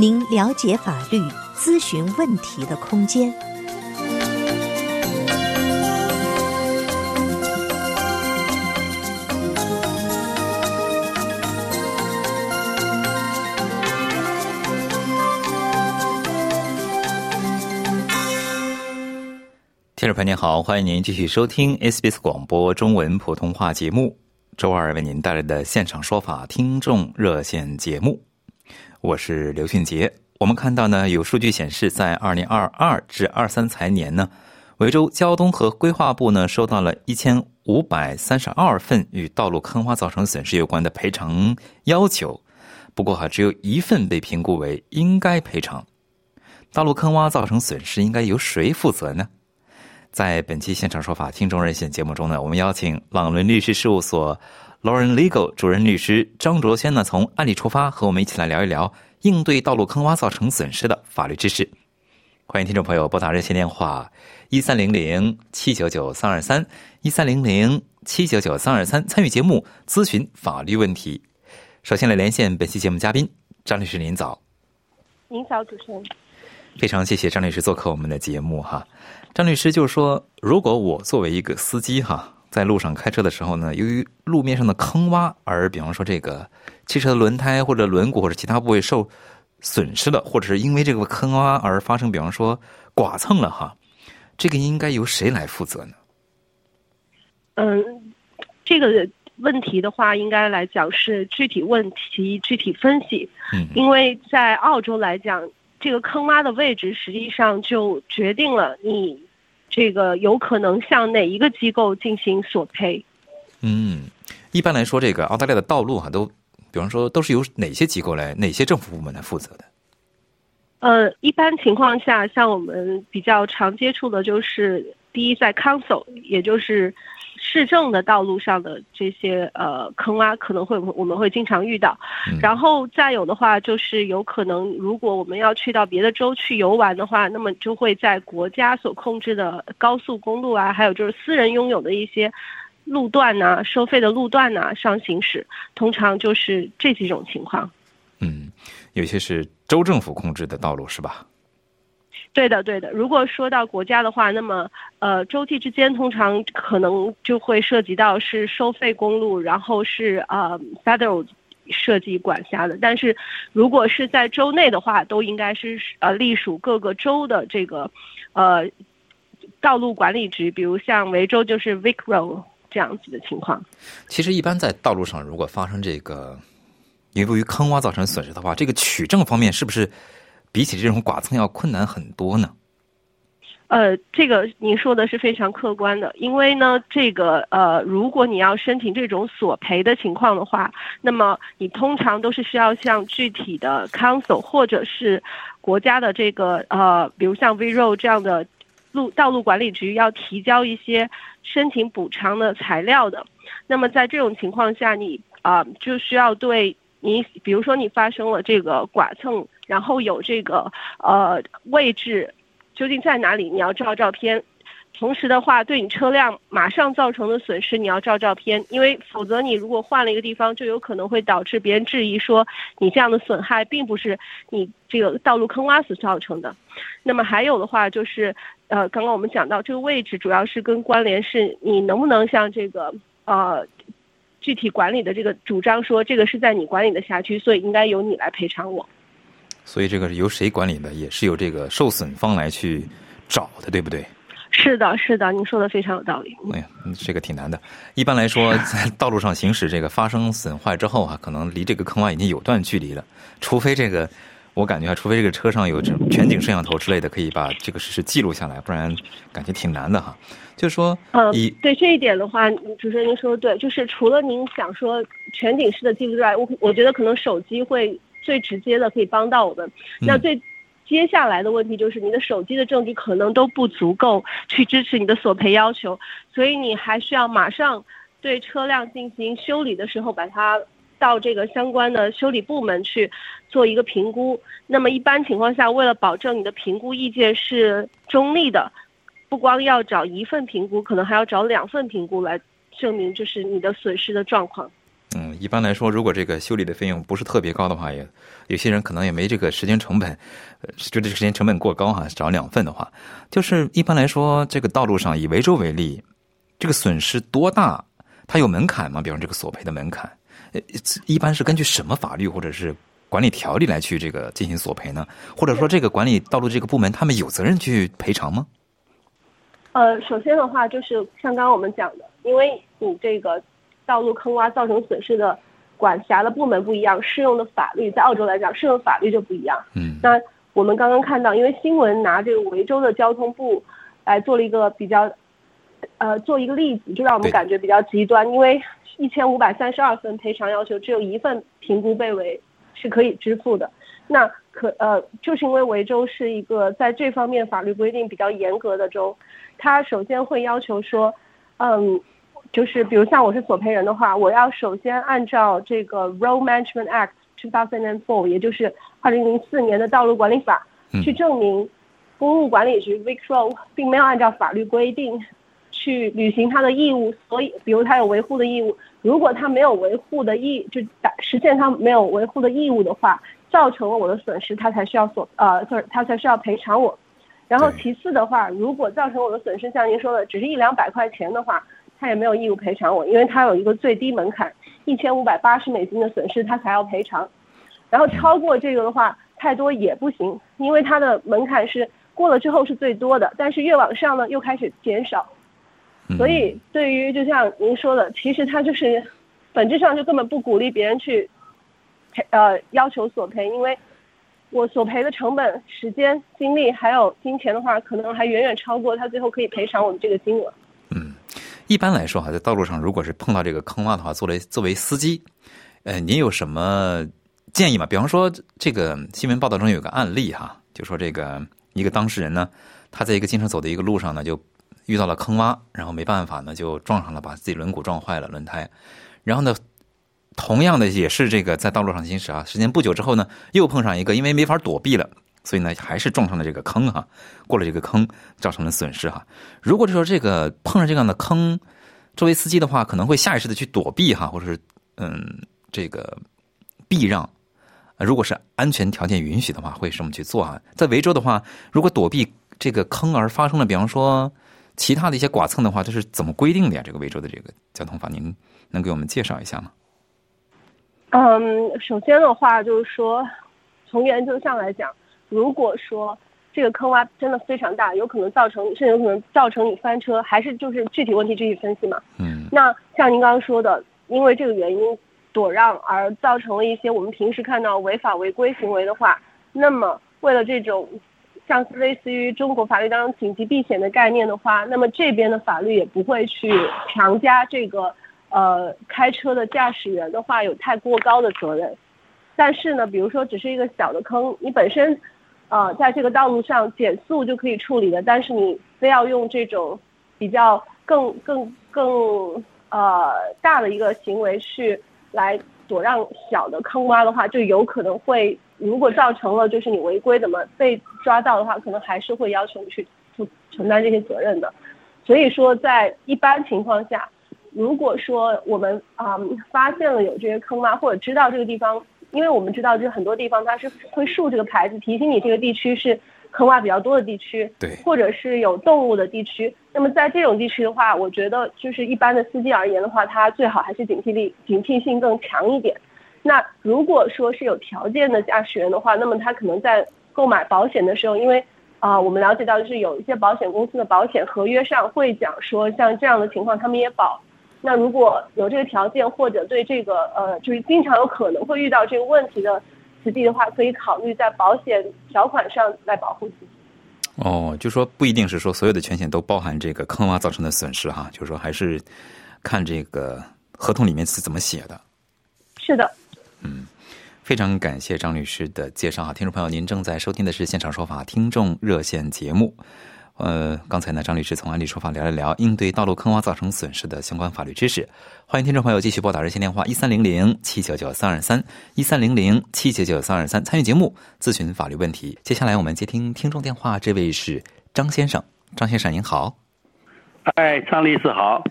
您了解法律、咨询问题的空间。听众朋友您好，欢迎您继续收听 SBS 广播中文普通话节目。周二为您带来的现场说法听众热线节目，我是刘俊杰。我们看到呢，有数据显示，在二零二二至二三财年呢，维州交通和规划部呢收到了一千五百三十二份与道路坑洼造成损失有关的赔偿要求，不过哈，只有一份被评估为应该赔偿。道路坑洼造成损失，应该由谁负责呢？在本期现场说法听众热线节目中呢，我们邀请朗伦律师事务所 Lauren Legal 主任律师张卓轩呢，从案例出发，和我们一起来聊一聊应对道路坑洼造成损失的法律知识。欢迎听众朋友拨打热线电话一三零零七九九三二三一三零零七九九三二三参与节目咨询法律问题。首先来连线本期节目嘉宾张律师，您早。您早，主持人。非常谢谢张律师做客我们的节目哈。张律师就是说，如果我作为一个司机哈，在路上开车的时候呢，由于路面上的坑洼而，比方说这个汽车的轮胎或者轮毂或者其他部位受损失了，或者是因为这个坑洼而发生，比方说剐蹭了哈，这个应该由谁来负责呢？嗯，这个问题的话，应该来讲是具体问题具体分析。嗯，因为在澳洲来讲。这个坑洼的位置实际上就决定了你这个有可能向哪一个机构进行索赔。嗯，一般来说，这个澳大利亚的道路哈，都比方说都是由哪些机构来、哪些政府部门来负责的？呃，一般情况下，像我们比较常接触的就是第一，在 council，也就是。市政的道路上的这些呃坑洼可能会我们会经常遇到，然后再有的话就是有可能如果我们要去到别的州去游玩的话，那么就会在国家所控制的高速公路啊，还有就是私人拥有的一些路段呐，收费的路段呐上行驶，通常就是这几种情况。嗯，有些是州政府控制的道路是吧？对的，对的。如果说到国家的话，那么呃，州际之间通常可能就会涉及到是收费公路，然后是呃 federal 设计管辖的。但是如果是在州内的话，都应该是呃隶属各个州的这个呃道路管理局，比如像维州就是 Vic Road 这样子的情况。其实一般在道路上，如果发生这个由于坑洼造成损失的话，这个取证方面是不是？比起这种剐蹭要困难很多呢。呃，这个您说的是非常客观的，因为呢，这个呃，如果你要申请这种索赔的情况的话，那么你通常都是需要向具体的 council 或者是国家的这个呃，比如像 VRO 这样的路道路管理局要提交一些申请补偿的材料的。那么在这种情况下，你啊就需要对你，比如说你发生了这个剐蹭。然后有这个呃位置究竟在哪里？你要照照片。同时的话，对你车辆马上造成的损失，你要照照片，因为否则你如果换了一个地方，就有可能会导致别人质疑说你这样的损害并不是你这个道路坑洼所造成的。那么还有的话就是，呃，刚刚我们讲到这个位置主要是跟关联是你能不能像这个呃具体管理的这个主张说这个是在你管理的辖区，所以应该由你来赔偿我。所以这个是由谁管理的？也是由这个受损方来去找的，对不对？是的，是的，您说的非常有道理。哎呀，这个挺难的。一般来说，在道路上行驶，这个发生损坏之后啊，可能离这个坑洼已经有段距离了。除非这个，我感觉啊，除非这个车上有这全景摄像头之类的，可以把这个事实记录下来，不然感觉挺难的哈。就是说，嗯，对这一点的话，主持人您说的对，就是除了您想说全景式的记录之外，我我觉得可能手机会。最直接的可以帮到我们。那最接下来的问题就是你的手机的证据可能都不足够去支持你的索赔要求，所以你还需要马上对车辆进行修理的时候把它。到这个相关的修理部门去做一个评估。那么一般情况下，为了保证你的评估意见是中立的，不光要找一份评估，可能还要找两份评估来证明就是你的损失的状况。一般来说，如果这个修理的费用不是特别高的话，也有些人可能也没这个时间成本，就这个时间成本过高哈。找两份的话，就是一般来说，这个道路上以维州为例，这个损失多大？它有门槛吗？比方这个索赔的门槛？呃，一般是根据什么法律或者是管理条例来去这个进行索赔呢？或者说，这个管理道路这个部门他们有责任去赔偿吗？呃，首先的话就是像刚刚我们讲的，因为你这个道路坑洼造成损失的管辖的部门不一样，适用的法律在澳洲来讲适用法律就不一样。嗯。那我们刚刚看到，因为新闻拿这个维州的交通部来做了一个比较，呃，做一个例子，就让我们感觉比较极端，因为。一千五百三十二份赔偿要求，只有一份评估被为是可以支付的。那可呃，就是因为维州是一个在这方面法律规定比较严格的州，它首先会要求说，嗯，就是比如像我是索赔人的话，我要首先按照这个 Road Management Act two thousand and four，也就是二零零四年的道路管理法，去证明公路管理局 Vicro 并没有按照法律规定。去履行他的义务，所以，比如他有维护的义务，如果他没有维护的义，就达实现他没有维护的义务的话，造成了我的损失，他才需要索呃，就是他才需要赔偿我。然后其次的话，如果造成我的损失，像您说的，只是一两百块钱的话，他也没有义务赔偿我，因为他有一个最低门槛，一千五百八十美金的损失他才要赔偿。然后超过这个的话，太多也不行，因为它的门槛是过了之后是最多的，但是越往上呢又开始减少。所以，对于就像您说的，其实他就是本质上就根本不鼓励别人去赔呃要求索赔，因为我索赔的成本、时间、精力还有金钱的话，可能还远远超过他最后可以赔偿我的这个金额。一般来说哈，在道路上如果是碰到这个坑洼的话，作为作为司机，呃，您有什么建议吗？比方说，这个新闻报道中有个案例哈，就说这个一个当事人呢，他在一个经常走的一个路上呢，就。遇到了坑洼，然后没办法呢，就撞上了，把自己轮毂撞坏了轮胎。然后呢，同样的也是这个在道路上行驶啊，时间不久之后呢，又碰上一个，因为没法躲避了，所以呢，还是撞上了这个坑哈，过了这个坑，造成了损失哈。如果就说这个碰上这样的坑，作为司机的话，可能会下意识的去躲避哈，或者是嗯，这个避让。如果是安全条件允许的话，会这么去做啊。在维州的话，如果躲避这个坑而发生了，比方说。其他的一些剐蹭的话，这是怎么规定的呀？这个维州的这个交通法，您能给我们介绍一下吗？嗯，首先的话就是说，从原则上来讲，如果说这个坑洼真的非常大，有可能造成，甚至有可能造成你翻车，还是就是具体问题具体分析嘛。嗯。那像您刚刚说的，因为这个原因躲让而造成了一些我们平时看到违法违规行为的话，那么为了这种。像是类似于中国法律当中紧急避险的概念的话，那么这边的法律也不会去强加这个呃开车的驾驶员的话有太过高的责任。但是呢，比如说只是一个小的坑，你本身呃在这个道路上减速就可以处理的，但是你非要用这种比较更更更呃大的一个行为去来躲让小的坑洼的话，就有可能会。如果造成了就是你违规怎么被抓到的话，可能还是会要求你去负承担这些责任的。所以说，在一般情况下，如果说我们啊发现了有这些坑洼，或者知道这个地方，因为我们知道就是很多地方它是会竖这个牌子提醒你这个地区是坑洼比较多的地区，对，或者是有动物的地区。那么在这种地区的话，我觉得就是一般的司机而言的话，他最好还是警惕力、警惕性更强一点。那如果说是有条件的驾驶员的话，那么他可能在购买保险的时候，因为啊，我们了解到就是有一些保险公司的保险合约上会讲说，像这样的情况他们也保。那如果有这个条件或者对这个呃，就是经常有可能会遇到这个问题的司机的话，可以考虑在保险条款上来保护自己。哦，就说不一定是说所有的全险都包含这个坑洼造成的损失哈，就是说还是看这个合同里面是怎么写的。是的。嗯，非常感谢张律师的介绍哈，听众朋友，您正在收听的是现场说法听众热线节目。呃，刚才呢，张律师从案例出发聊了聊应对道路坑洼造成损失的相关法律知识。欢迎听众朋友继续拨打热线电话一三零零七九九三二三一三零零七九九三二三参与节目咨询法律问题。接下来我们接听听众电话，这位是张先生，张先生您好。哎，张律师好。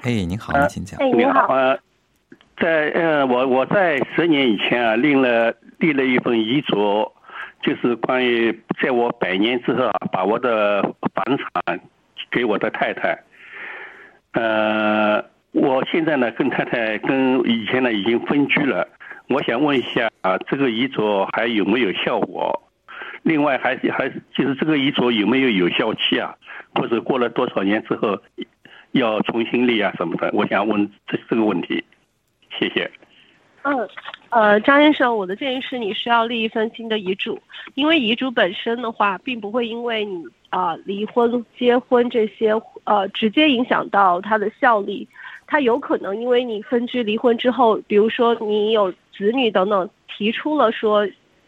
哎，您好，您请讲。哎，你好。呃，在呃，我我在十年以前啊，立了立了一份遗嘱，就是关于在我百年之后啊，把我的房产给我的太太。呃，我现在呢，跟太太跟以前呢已经分居了。我想问一下啊，这个遗嘱还有没有效果？另外，还还就是这个遗嘱有没有有效期啊？或者过了多少年之后？要重新立啊什么的，我想问这这个问题，谢谢。嗯，呃，张先生，我的建议是你需要立一份新的遗嘱，因为遗嘱本身的话，并不会因为你啊离婚、结婚这些呃直接影响到它的效力，它有可能因为你分居、离婚之后，比如说你有子女等等，提出了说，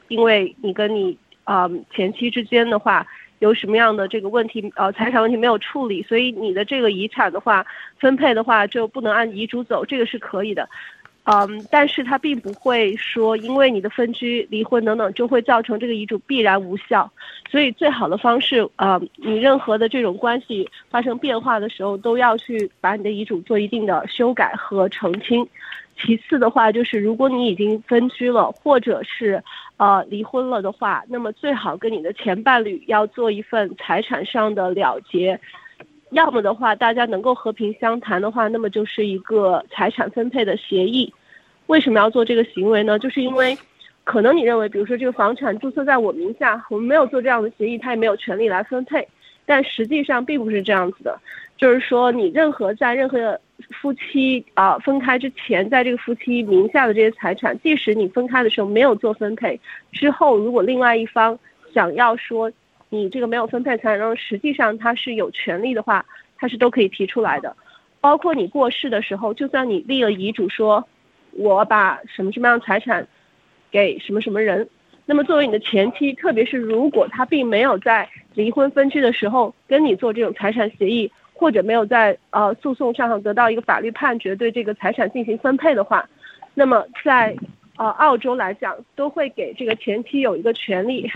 因为你跟你啊前妻之间的话。有什么样的这个问题？呃，财产问题没有处理，所以你的这个遗产的话，分配的话就不能按遗嘱走，这个是可以的，嗯，但是它并不会说因为你的分居、离婚等等就会造成这个遗嘱必然无效，所以最好的方式，呃，你任何的这种关系发生变化的时候，都要去把你的遗嘱做一定的修改和澄清。其次的话，就是如果你已经分居了，或者是呃离婚了的话，那么最好跟你的前伴侣要做一份财产上的了结，要么的话大家能够和平相谈的话，那么就是一个财产分配的协议。为什么要做这个行为呢？就是因为可能你认为，比如说这个房产注册在我名下，我们没有做这样的协议，他也没有权利来分配，但实际上并不是这样子的。就是说，你任何在任何夫妻啊分开之前，在这个夫妻名下的这些财产，即使你分开的时候没有做分配，之后如果另外一方想要说你这个没有分配财产然后实际上他是有权利的话，他是都可以提出来的。包括你过世的时候，就算你立了遗嘱说，我把什么什么样的财产给什么什么人，那么作为你的前妻，特别是如果他并没有在离婚分居的时候跟你做这种财产协议。或者没有在呃诉讼上得到一个法律判决对这个财产进行分配的话，那么在呃澳洲来讲，都会给这个前妻有一个权利，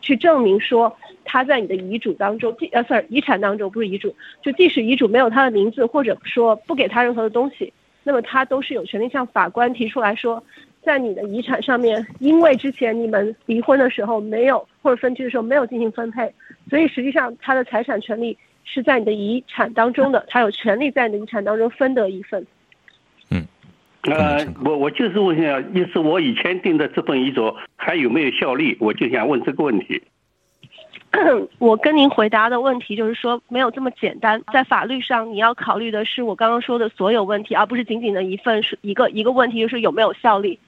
去证明说他在你的遗嘱当中，呃，sorry，遗产当中不是遗嘱，就即使遗嘱没有他的名字，或者说不给他任何的东西，那么他都是有权利向法官提出来说，在你的遗产上面，因为之前你们离婚的时候没有或者分居的时候没有进行分配，所以实际上他的财产权利。是在你的遗产当中的，他有权利在你的遗产当中分得一份。嗯，呃，我我就是问一下，就是我以前订的这份遗嘱还有没有效力？我就想问这个问题。我跟您回答的问题就是说，没有这么简单。在法律上，你要考虑的是我刚刚说的所有问题，而不是仅仅的一份是一个一个问题，就是有没有效力。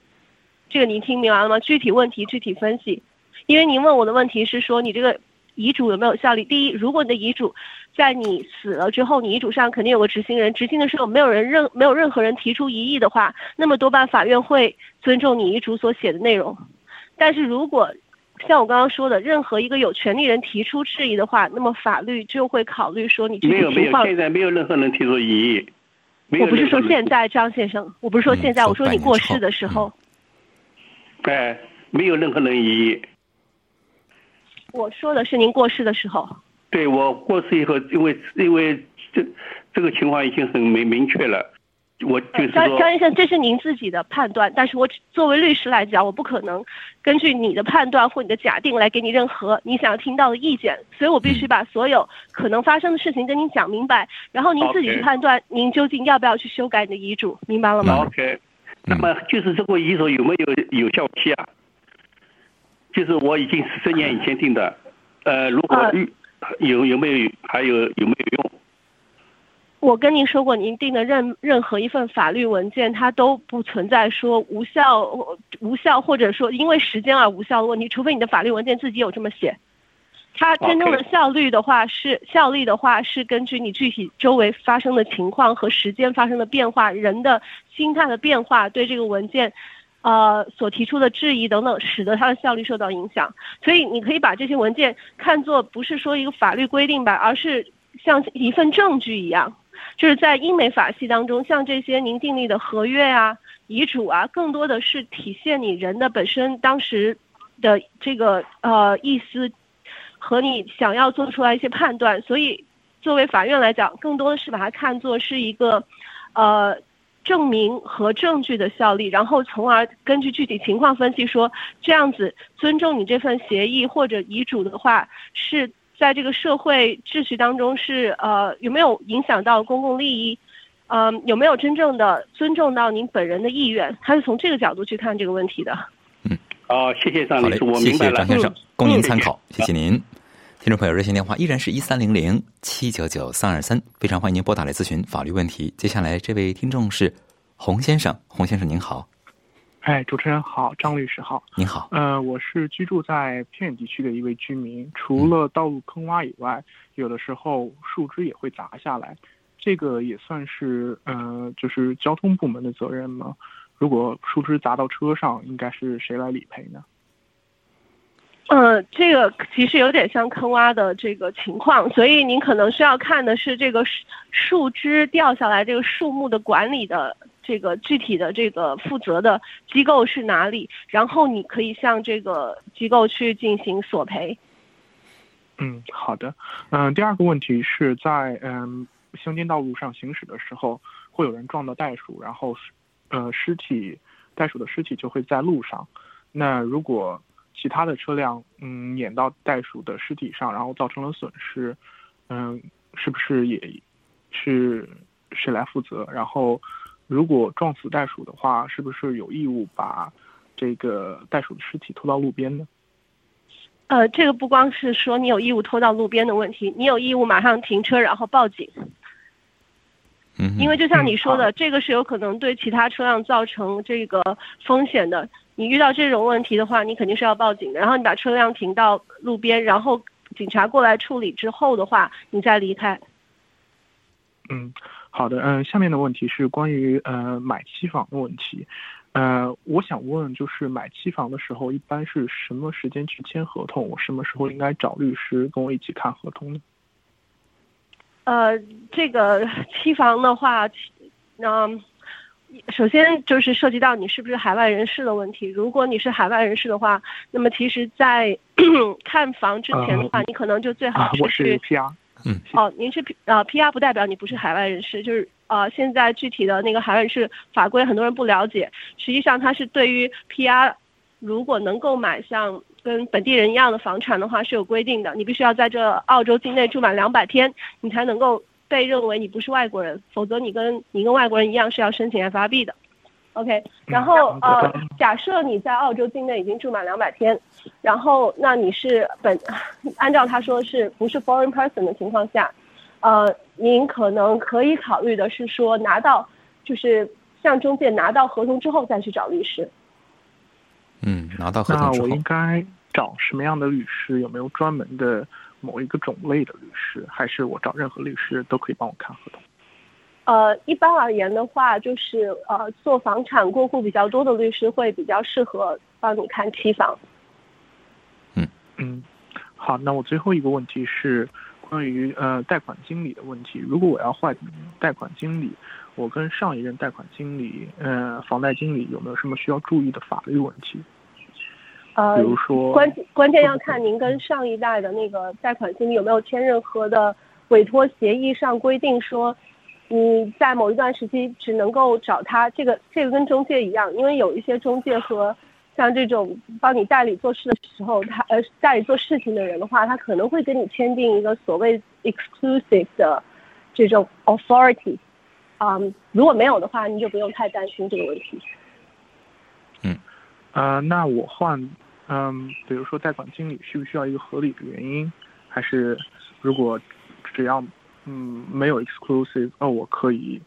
这个您听明白了吗？具体问题具体分析。因为您问我的问题是说，你这个遗嘱有没有效力？第一，如果你的遗嘱。在你死了之后，你遗嘱上肯定有个执行人，执行的时候没有人任没有任何人提出异议的话，那么多半法院会尊重你遗嘱所写的内容。但是如果像我刚刚说的，任何一个有权利人提出质疑的话，那么法律就会考虑说你。没有没有，现在没有任何人提出异议。我不是说现在张先生，我不是说现在，我说你过世的时候。哎，没有任何人异议。我说的是您过世的时候。对我过世以后，因为因为这这个情况已经很明明确了，我就是张张医生，这是您自己的判断，但是我作为律师来讲，我不可能根据你的判断或你的假定来给你任何你想要听到的意见，所以我必须把所有可能发生的事情跟您讲明白，然后您自己去判断您究竟要不要去修改你的遗嘱，明白了吗？OK，那么就是这个遗嘱有没有有效期啊？就是我已经十年以前订的，呃，如果有有没有还有有没有用？我跟您说过，您订的任任何一份法律文件，它都不存在说无效、无效或者说因为时间而无效的问题，除非你的法律文件自己有这么写。它真正的效率的话是效力的话是根据你具体周围发生的情况和时间发生的变化，人的心态的变化对这个文件呃所提出的质疑等等，使得它的效率受到影响。所以你可以把这些文件看作不是说一个法律规定吧，而是像一份证据一样，就是在英美法系当中，像这些您订立的合约啊、遗嘱啊，更多的是体现你人的本身当时的这个呃意思和你想要做出来一些判断。所以作为法院来讲，更多的是把它看作是一个呃。证明和证据的效力，然后从而根据具体情况分析说，这样子尊重你这份协议或者遗嘱的话，是在这个社会秩序当中是呃有没有影响到公共利益，嗯有没有真正的尊重到您本人的意愿，他是从这个角度去看这个问题的。嗯，好，谢谢张律师，我谢谢明白了。张先生，供您参考，嗯谢谢您。听众朋友，热线电话依然是一三零零七九九三二三，非常欢迎您拨打来咨询法律问题。接下来这位听众是洪先生，洪先生您好，哎，主持人好，张律师好。您好，呃，我是居住在偏远地区的一位居民，除了道路坑洼以外，有的时候树枝也会砸下来，这个也算是呃，就是交通部门的责任吗？如果树枝砸到车上，应该是谁来理赔呢？嗯，这个其实有点像坑洼的这个情况，所以您可能需要看的是这个树树枝掉下来这个树木的管理的这个具体的这个负责的机构是哪里，然后你可以向这个机构去进行索赔。嗯，好的。嗯、第二个问题是在嗯乡间道路上行驶的时候，会有人撞到袋鼠，然后呃尸体袋鼠的尸体就会在路上。那如果其他的车辆嗯碾到袋鼠的尸体上，然后造成了损失，嗯，是不是也是谁来负责？然后如果撞死袋鼠的话，是不是有义务把这个袋鼠的尸体拖到路边呢？呃，这个不光是说你有义务拖到路边的问题，你有义务马上停车然后报警，嗯，因为就像你说的，嗯这个是有可能对其他车辆造成这个风险的。你遇到这种问题的话，你肯定是要报警的。然后你把车辆停到路边，然后警察过来处理之后的话，你再离开。嗯，好的，嗯，下面的问题是关于呃买期房的问题，呃，我想问，就是买期房的时候，一般是什么时间去签合同？我什么时候应该找律师跟我一起看合同呢？呃，这个 期房的话，嗯、首先就是涉及到你是不是海外人士的问题。如果你是海外人士的话，那么其实在 看房之前的话，呃你可能就最啊好，我是是去 PR，哦，您是 P 呃 PR 不代表你不是海外人士，就是呃现在具体的那个海外人士法规很多人不了解，实际上它是对于 PR 如果能够买像跟本地人一样的房产的话是有规定的，你必须要在这澳洲境内住满两百天，你才能够被认为你不是外国人，否则你跟你跟外国人一样是要申请 FRB 的。OK，然后呃，假设你在澳洲境内已经住满两百天，然后那你是本按照他说是不是 foreign person 的情况下，呃，您可能可以考虑的是说拿到就是向中介拿到合同之后再去找律师。嗯，拿到合同之后我应，该找什么样的律师？有没有专门的某一个种类的律师？还是我找任何律师都可以帮我看合同？呃，一般而言的话，就是呃，做房产过户比较多的律师会比较适合帮你看期房。嗯嗯，好，那我最后一个问题是关于呃贷款经理的问题。如果我要换贷款经理，我跟上一任贷款经理，呃，房贷经理有没有什么需要注意的法律问题？呃比，如说，关关键要看您跟上一代的那个贷款经理有没有签任何的委托协议，上规定说你在某一段时期只能够找他。这个这个跟中介一样，因为有一些中介和像这种帮你代理做事的时候，他呃代理做事情的人的话，他可能会跟你签订一个所谓 exclusive 的这种 authority。嗯，如果没有的话，你就不用太担心这个问题。嗯呃，那我换，嗯，比如说贷款经理需不需要一个合理的原因？还是如果只要嗯没有 exclusive，哦，我可以，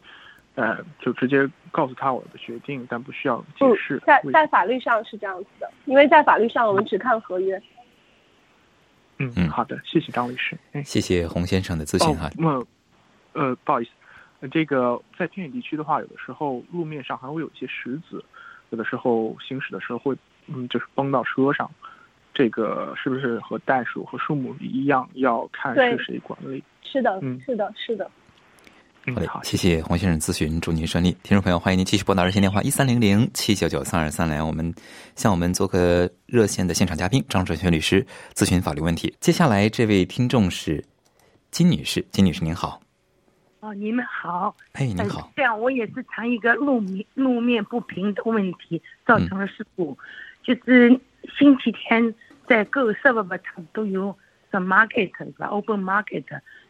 呃，就直接告诉他我的决定，但不需要解嗯释，在在法律上是这样子的，因为在法律上我们只看合约。嗯嗯好的，谢谢张律师。哎，谢谢洪先生的咨询哈哦，。那呃，不好意思，呃这个在偏远地区的话，有的时候路面上还会有一些石子，有的时候行驶的时候会，嗯，就是崩到车上，这个是不是和袋鼠和树木一样，要看是谁管理？是的，嗯是的，是的。嗯，好嘞好，，谢谢洪先生咨询，祝您顺利。听众朋友，欢迎您继续拨打热线电话一三零零七九九三二三来，我们向我们做个热线的现场嘉宾张哲轩律师咨询法律问题。接下来这位听众是金女士，金女士您好，哦，你们好。哎，您呃好，这样我也是谈一个路面路面不平的问题造成了事故，就是星期天在各个 suburb 它都有 some market 是吧，open market，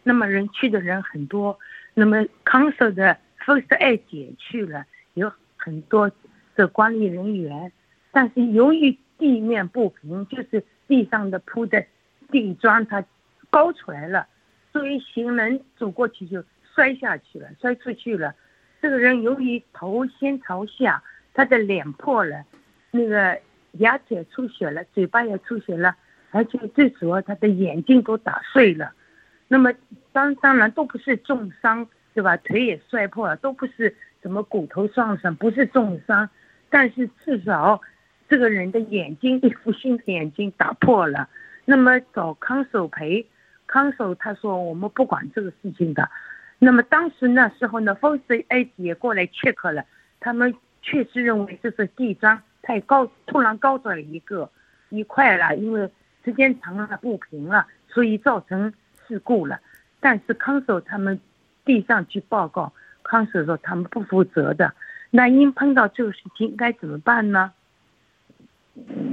那么人去的人很多，那么 council 的 first aid 也去了，有很多的管理人员，但是由于地面不平，就是地上的铺的地砖它高出来了，所以行人走过去就摔下去了，摔出去了。这个人由于头先朝下，他的脸破了，那个牙齿也出血了，嘴巴也出血了，而且最主要他的眼睛都打碎了。那么当当然都不是重伤，对吧？腿也摔破了，都不是什么骨头撞伤，不是重伤，但是至少这个人的眼睛，一副新的眼睛打破了。那么找康守赔，康守他说我们不管这个事情的。那么当时那时候呢风水 A 也过来 check 了，他们确实认为这是地砖太高，突然高出来一个一块了，因为时间长了不平了，所以造成事故了。但是康守他们地上去报告，康守说他们不负责的。那因碰到这个事情该怎么办呢？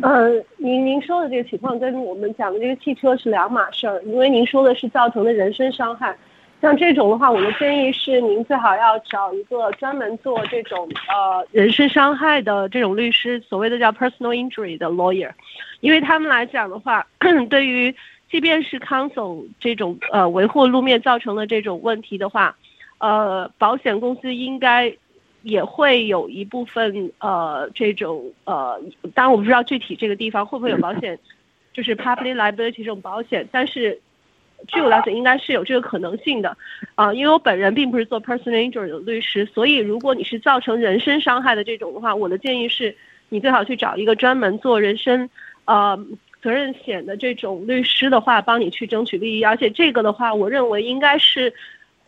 呃，您您说的这个情况跟我们讲的这个汽车是两码事儿，因为您说的是造成的人身伤害。像这种的话，我的建议是您最好要找一个专门做这种呃人身伤害的这种律师，所谓的叫 personal injury 的 lawyer，因为他们来讲的话，对于即便是 council 这种呃维护路面造成的这种问题的话，呃，保险公司应该也会有一部分呃这种呃，当然我不知道具体这个地方会不会有保险，就是 public liability 这种保险，但是据我了解应该是有这个可能性的，啊、因为我本人并不是做 personal injury 的律师，所以如果你是造成人身伤害的这种的话，我的建议是你最好去找一个专门做人身呃责任险的这种律师的话，帮你去争取利益，而且这个的话，我认为应该是。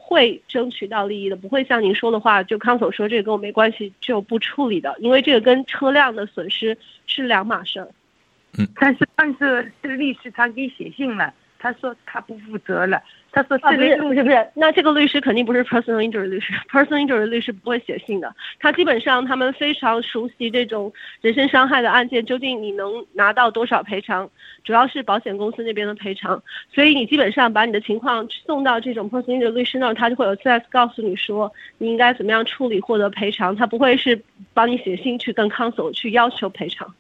会争取到利益的，不会像您说的话，就康总说这个跟我没关系就不处理的，因为这个跟车辆的损失是两码事儿。嗯但是但是这个律师他给写信了，他说他不负责了，他说啊，不是这个不是不是，那这个律师肯定不是 personal injury 律师，personal injury 律师不会写信的。他基本上他们非常熟悉这种人身伤害的案件，究竟你能拿到多少赔偿，主要是保险公司那边的赔偿。所以你基本上把你的情况送到这种 personal injury 律师那儿，他就会有 CS 告诉你说你应该怎么样处理获得赔偿，他不会是帮你写信去跟 council 去要求赔偿。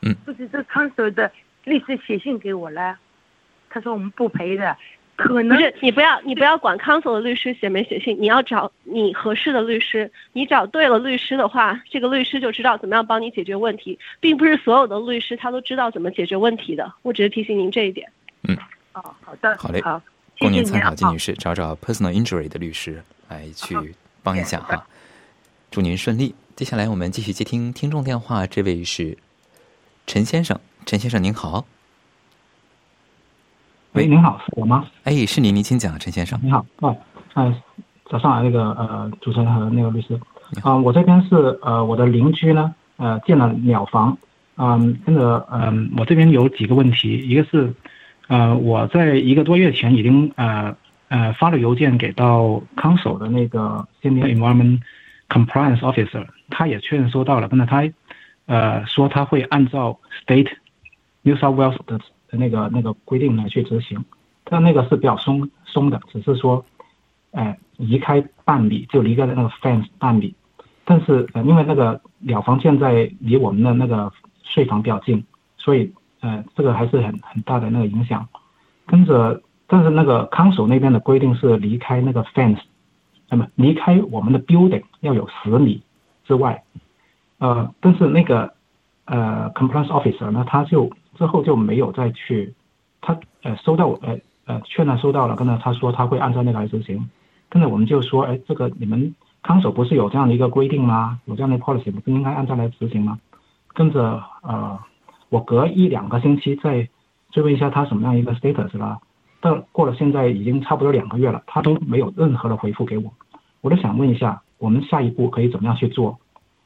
嗯不是这康守的律师写信给我了，他说我们不赔的，可不能是你不要你不要管 council 的律师写没写信，你要找你合适的律师。你找对了律师的话，这个律师就知道怎么样帮你解决问题，并不是所有的律师他都知道怎么解决问题的。我只是提醒您这一点。哦，好的，好嘞好，谢供您谢您啊参考，金女士，找找 personal injury 的律师来去帮一下哈。祝您顺利。接下来我们继续接听听众电话，这位是陈先生，陈先生您好，喂，您好，是我吗？哎，是您，您请讲，陈先生。你好，哦，嗯、早上好，那个呃，主持人和那个律师，啊、我这边是呃，我的邻居呢，呃，建了鸟房，嗯，跟着嗯，我这边有几个问题，一个是，呃，我在一个多月前已经呃呃发了邮件给到康守的那个 Senior Environment Compliance Officer，他也确认收到了，但是他呃说他会按照 State New South Wales 的的那个那个规定来去执行。但那个是比较松松的，只是说，呃，移开半米就离开那个 fence 半米，但是呃，因为那个鸟房建在离我们的那个税房比较近，所以呃，这个还是很很大的那个影响。跟着，但是那个康守那边的规定是离开那个 fence，那么离开我们的 building 要有十米之外，呃，但是那个呃 compliance officer 呢，他就之后就没有再去，他呃收到我呃呃确认收到了，跟着他说他会按照那个来执行，跟着我们就说，哎，这个你们康守不是有这样的一个规定吗？有这样的 policy，不应该按照来执行吗？跟着呃，我隔一两个星期再追问一下他什么样一个 status 了。到过了现在已经差不多两个月了，他都没有任何的回复给我。我就想问一下，我们下一步可以怎么样去做？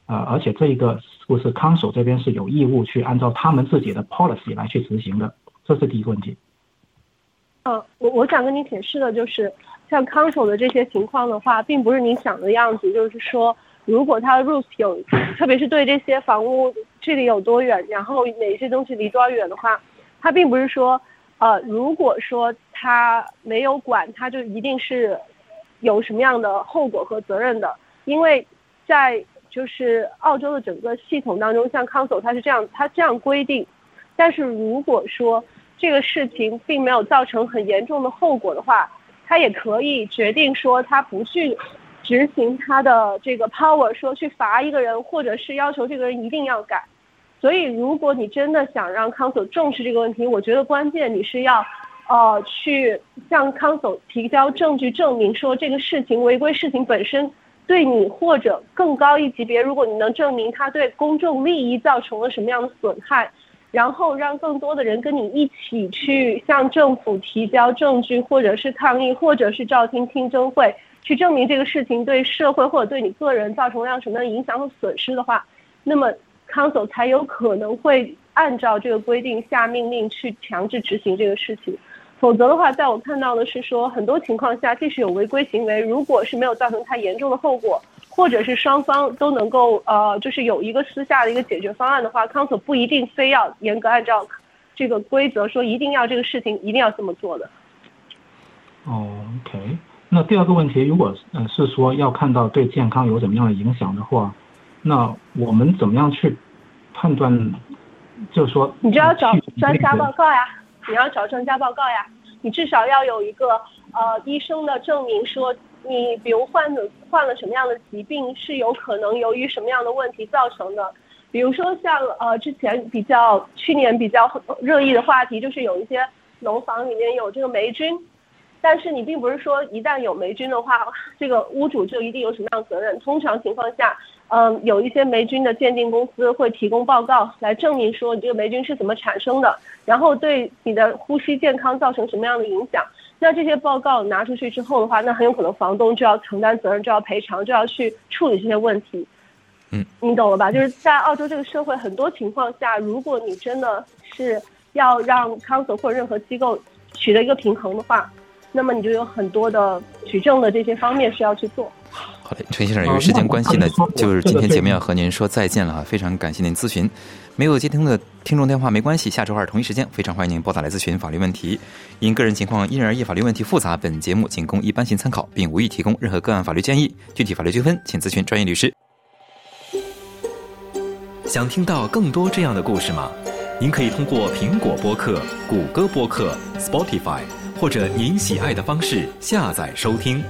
呃，而且这一个是不是康守这边是有义务去按照他们自己的 policy 来去执行的？这是第一个问题。呃，我我想跟你解释的就是，像康守的这些情况的话，并不是你想的样子。就是说，如果他的 rules 有，特别是对这些房屋距离有多远，然后哪些东西离多远的话，他并不是说，呃，如果说他没有管，他就一定是有什么样的后果和责任的。因为在就是澳洲的整个系统当中，像康守他是这样，他这样规定。但是如果说，这个事情并没有造成很严重的后果的话，他也可以决定说他不去执行他的这个 power，说去罚一个人，或者是要求这个人一定要改。所以，如果你真的想让 council 重视这个问题，我觉得关键你是要，呃，去向 council 提交证据证明说这个事情违规事情本身对你或者更高一级别，如果你能证明他对公众利益造成了什么样的损害。然后让更多的人跟你一起去向政府提交证据，或者是抗议，或者是召听听证会，去证明这个事情对社会或者对你个人造成了什么样的影响和损失的话，那么 council 才有可能会按照这个规定下命令去强制执行这个事情。否则的话，在我看到的是说，很多情况下，即使有违规行为，如果是没有造成太严重的后果。或者是双方都能够呃，就是有一个私下的一个解决方案的话，council 不一定非要严格按照这个规则说一定要这个事情一定要这么做的。OK，那第二个问题，如果呃是说要看到对健康有怎么样的影响的话，那我们怎么样去判断？就是说，你就要找专家报告呀，你要找专家报告呀，你至少要有一个呃医生的证明说。你比如患的患了什么样的疾病，是有可能由于什么样的问题造成的？比如说像呃之前比较去年比较热议的话题，就是有一些楼房里面有这个霉菌，但是你并不是说一旦有霉菌的话，这个屋主就一定有什么样的责任。通常情况下，嗯，有一些霉菌的鉴定公司会提供报告来证明说你这个霉菌是怎么产生的，然后对你的呼吸健康造成什么样的影响。那这些报告拿出去之后的话，那很有可能房东就要承担责任，就要赔偿，就要去处理这些问题。嗯，你懂了吧？就是在澳洲这个社会，很多情况下，如果你真的是要让 council 或者任何机构取得一个平衡的话，那么你就有很多的举证的这些方面需要去做。好嘞，陈先生，由于时间关系呢，就是今天节目要和您说再见了，非常感谢您咨询。没有接听的听众电话没关系，下周二同一时间，非常欢迎您拨打来咨询法律问题。因个人情况因人而异，法律问题复杂，本节目仅供一般性参考，并无意提供任何个案法律建议。具体法律纠纷，请咨询专业律师。想听到更多这样的故事吗？您可以通过苹果播客、谷歌播客、Spotify 或者您喜爱的方式下载收听。